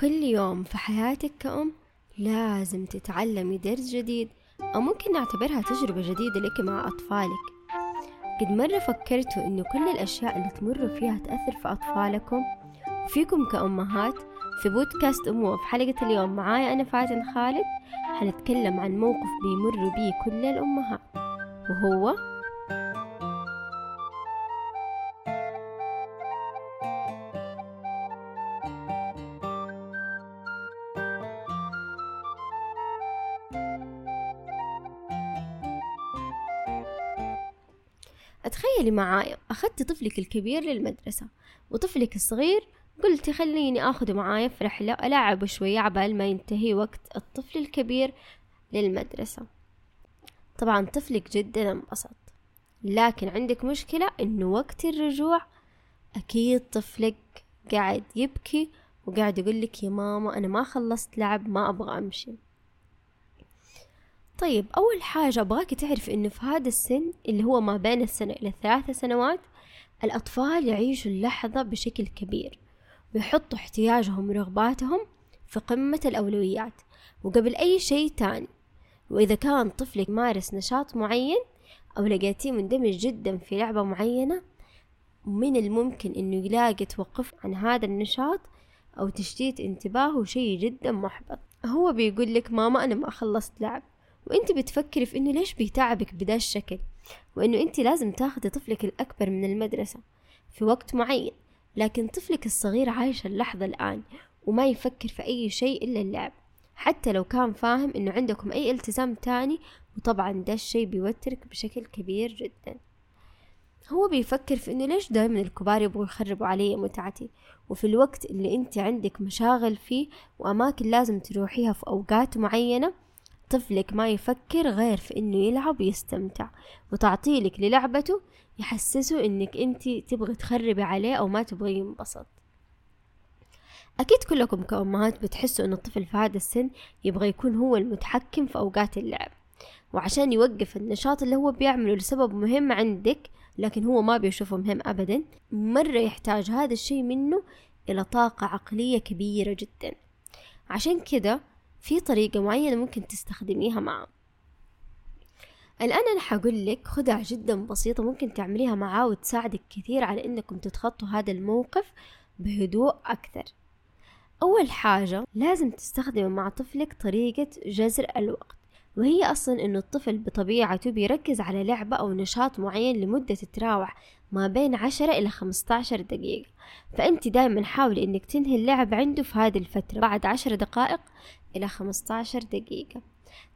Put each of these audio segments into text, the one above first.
كل يوم في حياتك كأم لازم تتعلمي درس جديد أو ممكن نعتبرها تجربة جديدة لك مع أطفالك. قد مرة فكرتوا إنه كل الأشياء اللي تمروا فيها تأثر في أطفالكم؟ وفيكم كأمهات؟ في بودكاست أمومة في حلقة اليوم معايا أنا فاتن خالد حنتكلم عن موقف بيمر بيه كل الأمهات. وهو تخيلي معايا أخذتي طفلك الكبير للمدرسة وطفلك الصغير قلتي خليني أخذه معايا في رحلة ألعبه شوية عبال ما ينتهي وقت الطفل الكبير للمدرسة. طبعا طفلك جدا انبسط لكن عندك مشكلة إنه وقت الرجوع أكيد طفلك قاعد يبكي وقاعد يقول لك يا ماما أنا ما خلصت لعب ما أبغى أمشي. طيب أول حاجة أبغاك تعرف إنه في هذا السن اللي هو ما بين السنة إلى الثلاثة سنوات الأطفال يعيشوا اللحظة بشكل كبير ويحطوا احتياجهم ورغباتهم في قمة الأولويات وقبل أي شيء تاني. وإذا كان طفلك مارس نشاط معين أو لقيتيه مندمج جدا في لعبة معينة من الممكن إنه يلاقي توقف عن هذا النشاط أو تشتيت انتباهه شيء جدا محبط. هو بيقول لك ماما أنا ما خلصت لعب. وانت بتفكري في انه ليش بيتعبك بدا الشكل؟ وانه انت لازم تاخدي طفلك الاكبر من المدرسة في وقت معين لكن طفلك الصغير عايش اللحظة الآن وما يفكر في أي شيء إلا اللعب. حتى لو كان فاهم إنه عندكم أي التزام تاني وطبعا ده الشيء بيوترك بشكل كبير جدا. هو بيفكر في إنه ليش دايما الكبار يبغوا يخربوا علي متعتي؟ وفي الوقت اللي انت عندك مشاغل فيه وأماكن لازم تروحيها في أوقات معينة طفلك ما يفكر غير في إنه يلعب ويستمتع. وتعطيلك للعبته يحسسه إنك أنت تبغي تخربي عليه أو ما تبغي ينبسط. أكيد كلكم كأمهات بتحسوا ان الطفل في هذا السن يبغى يكون هو المتحكم في أوقات اللعب. وعشان يوقف النشاط اللي هو بيعمله لسبب مهم عندك لكن هو ما بيشوفه مهم ابدا مرة يحتاج هذا الشيء منه إلى طاقة عقلية كبيرة جدا. عشان كده في طريقة معينة ممكن تستخدميها معه. الآن أنا حقول لك خدعة جدا بسيطة ممكن تعمليها معاه وتساعدك كثير على إنكم تتخطوا هذا الموقف بهدوء أكثر. أول حاجة لازم تستخدمي مع طفلك طريقة جزر الوقت وهي أصلا إنه الطفل بطبيعته بيركز على لعبة أو نشاط معين لمدة تتراوح ما بين عشرة إلى خمسة عشر دقيقة. فأنت دايما حاولي إنك تنهي اللعب عنده في هذه الفترة بعد عشر دقائق إلى خمسة عشر دقيقة.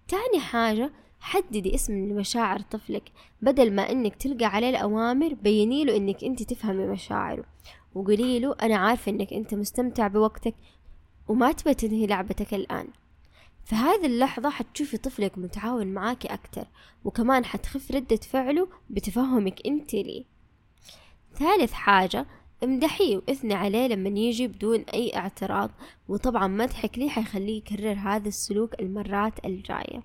تاني حاجة حددي اسم لمشاعر طفلك بدل ما إنك تلقى عليه الأوامر بيني له إنك أنت تفهمي مشاعره وقولي له أنا عارفة إنك أنت مستمتع بوقتك وما تبى تنهي لعبتك الآن. في هذه اللحظة حتشوفي طفلك متعاون معاكي أكتر وكمان حتخف ردة فعله بتفهمك أنت ليه. ثالث حاجة امدحيه واثني عليه لما يجي بدون أي اعتراض. وطبعا مدحك ليه حيخليه يكرر هذا السلوك المرات الجاية.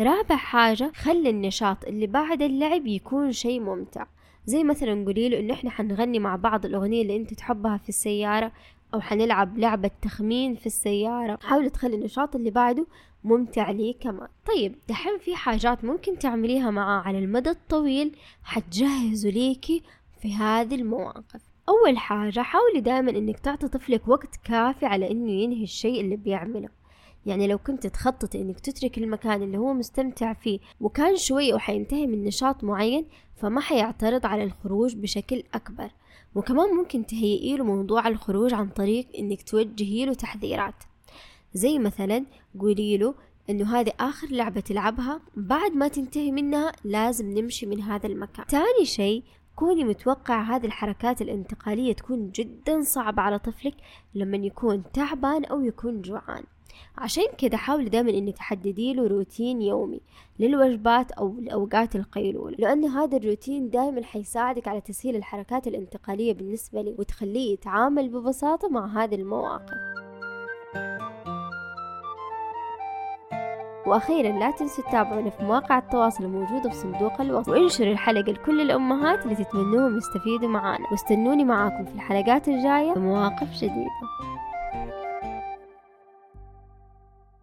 رابع حاجة خلي النشاط اللي بعد اللعب يكون شيء ممتع. زي مثلا قولي له إنه إحنا حنغني مع بعض الأغنية اللي إنت تحبها في السيارة أو حنلعب لعبة تخمين في السيارة. حاولي تخلي النشاط اللي بعده ممتع ليه كمان. طيب دحين في حاجات ممكن تعمليها معاه على المدى الطويل؟ حتجهزوا ليكي في هذه المواقف. أول حاجة حاولي دائما إنك تعطي طفلك وقت كافي على إنه ينهي الشيء اللي بيعمله. يعني لو كنت تخططي إنك تترك المكان اللي هو مستمتع فيه وكان شوي وحينتهي من نشاط معين فما حيعترض على الخروج بشكل أكبر. وكمان ممكن تهيئي له موضوع الخروج عن طريق إنك توجهي له تحذيرات. زي مثلا قولي له إنه هذه آخر لعبة تلعبها بعد ما تنتهي منها لازم نمشي من هذا المكان. تاني شيء كوني متوقع هذه الحركات الانتقالية تكون جدا صعبة على طفلك لما يكون تعبان أو يكون جوعان. عشان كده حاولي دائما إنك تحددي له روتين يومي للوجبات أو لأوقات القيلولة لأنه هذا الروتين دائما حيساعدك على تسهيل الحركات الانتقالية بالنسبة لي وتخليه يتعامل ببساطة مع هذه المواقف. وأخيرا لا تنسوا تتابعونا في مواقع التواصل الموجودة في صندوق الوصف وانشروا الحلقة لكل الأمهات اللي تتمنوهم يستفيدوا معانا. واستنوني معاكم في الحلقات الجاية بمواقف جديدة.